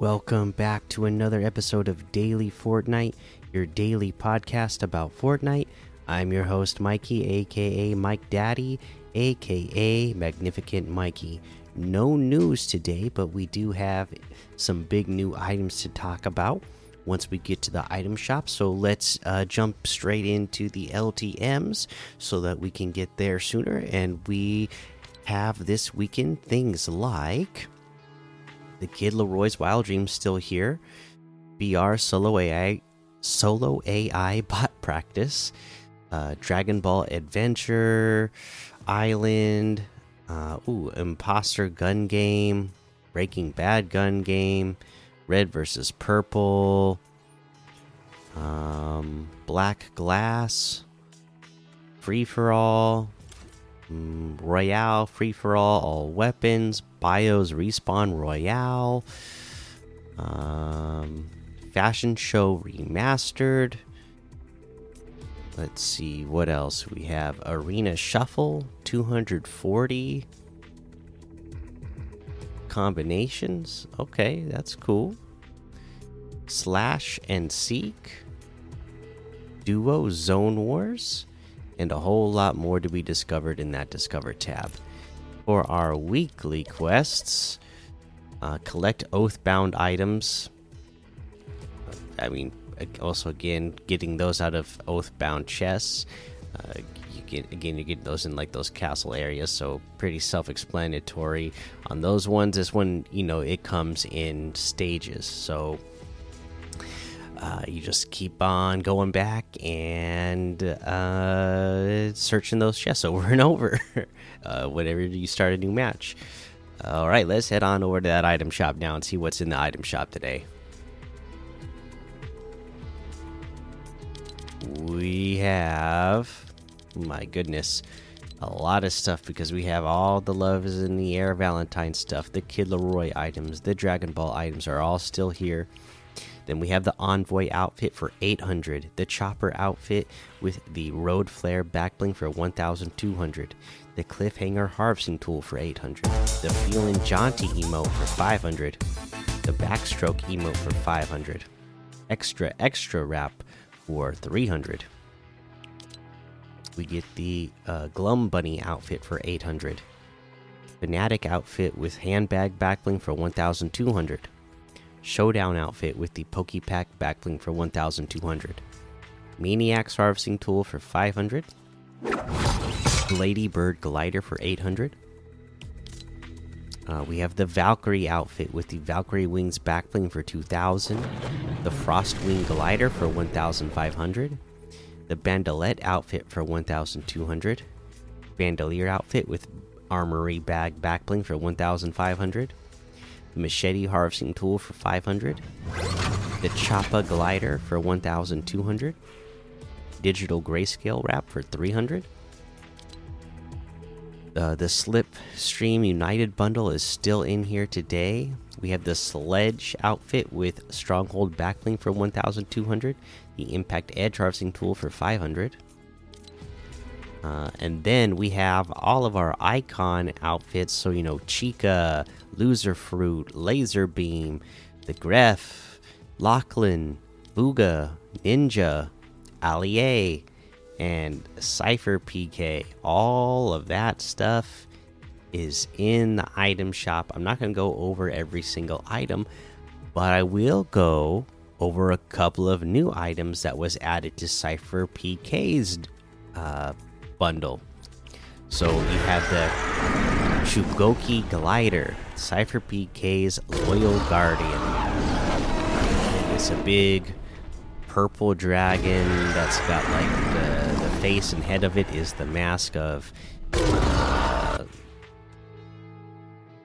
Welcome back to another episode of Daily Fortnite, your daily podcast about Fortnite. I'm your host, Mikey, aka Mike Daddy, aka Magnificent Mikey. No news today, but we do have some big new items to talk about once we get to the item shop. So let's uh, jump straight into the LTMs so that we can get there sooner. And we have this weekend things like the Kid LAROI's Wild Dreams still here, BR Solo AI Solo AI Bot Practice, uh, Dragon Ball Adventure, Island, uh, ooh, Imposter Gun Game, Breaking Bad Gun Game, Red versus Purple, um, Black Glass, Free for All, Royale, Free for All, All Weapons, Bios Respawn Royale, um, Fashion Show Remastered. Let's see what else we have. Arena Shuffle 240 combinations. Okay, that's cool. Slash and Seek, Duo Zone Wars, and a whole lot more to be discovered in that Discover tab. For our weekly quests, uh, collect Oathbound items. I mean, also again, getting those out of Oathbound chests. Uh, you get again, you get those in like those castle areas, so pretty self-explanatory. On those ones, this one, you know, it comes in stages, so uh, you just keep on going back and uh, searching those chests over and over uh, whenever you start a new match. All right, let's head on over to that item shop now and see what's in the item shop today. We have, my goodness, a lot of stuff because we have all the love is in the air Valentine stuff. The Kid LAROI items, the Dragon Ball items are all still here. Then we have the Envoy outfit for 800, the Chopper outfit with the Road Flare backbling for 1200, the Cliffhanger harvesting tool for 800, the Feeling Jaunty emote for 500, the Backstroke emote for 500, Extra Extra Wrap for 300. We get the uh, Glum Bunny outfit for 800, Fanatic outfit with handbag backbling for 1200. Showdown outfit with the Pokepack backbling for 1200. Maniac's harvesting tool for 500. Ladybird glider for 800. Uh, we have the Valkyrie outfit with the Valkyrie wings backbling for 2000. The Frostwing glider for 1500. The Bandolette outfit for 1200. Bandolier outfit with armory bag backbling for 1500 the machete harvesting tool for 500 the choppa glider for 1200 digital grayscale wrap for 300 uh, the slipstream united bundle is still in here today. We have the sledge outfit with stronghold backbling for 1200 the impact edge harvesting tool for 500 uh, and then we have all of our icon outfits. So, you know, Chica, Loser Fruit, Lazarbeam, the Grefg, Lachlan, Bugha, Ninja, Allie, and Cypher PK. All of that stuff is in the item shop. I'm not going to go over every single item, but I will go over a couple of new items that was added to Cypher PK's uh, bundle. So you have the Shugoki Glider, Cypher PK's Loyal Guardian. It's a big purple dragon that's got like the, the face and head of it is the mask of uh,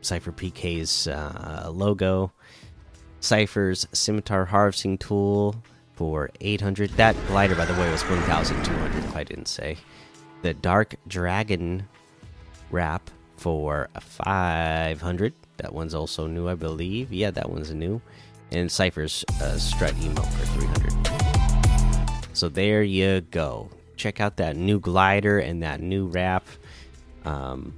Cypher PK's uh, logo. Cypher's Scimitar Harvesting Tool for 800. That glider, by the way, was 1,200 if I didn't say the Dark Dragon wrap for 500. That one's also new, I believe. Yeah, that one's new. And Cypher's uh, strut emote for 300. So there you go. Check out that new glider and that new wrap. Um,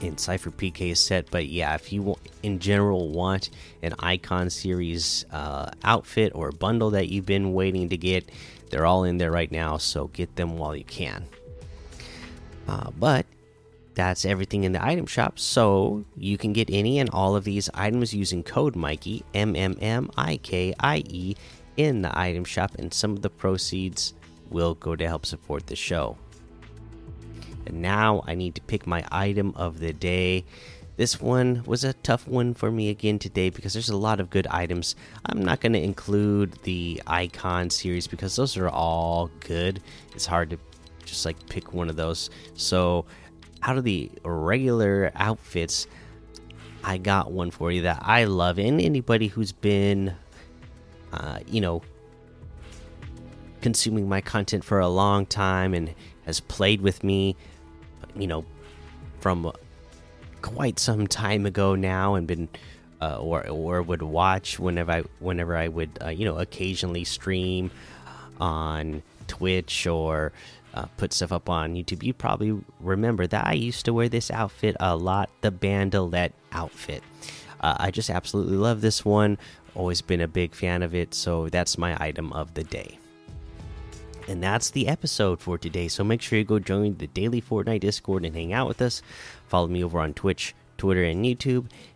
in Cypher PK set. But yeah, if you in general want an Icon series uh, outfit or bundle that you've been waiting to get, they're all in there right now. So get them while you can. Uh, but that's everything in the item shop. So you can get any and all of these items using code Mikey M M M I K I E in the item shop, and some of the proceeds will go to help support the show. And now I need to pick my item of the day. This one was a tough one for me again today because there's a lot of good items. I'm not going to include the icon series because those are all good. It's hard to just like pick one of those. So, out of the regular outfits, I got one for you that I love. And anybody who's been, uh, you know, consuming my content for a long time and has played with me, you know, from quite some time ago now, and been uh, or or would watch whenever I whenever I would uh, you know occasionally stream on Twitch or uh, put stuff up on YouTube. You probably remember that I used to wear this outfit a lot, the Bandolette outfit. Uh, I just absolutely love this one. Always been a big fan of it, so that's my item of the day. And that's the episode for today. So make sure you go join the daily Fortnite Discord and hang out with us. Follow me over on Twitch, Twitter, and YouTube.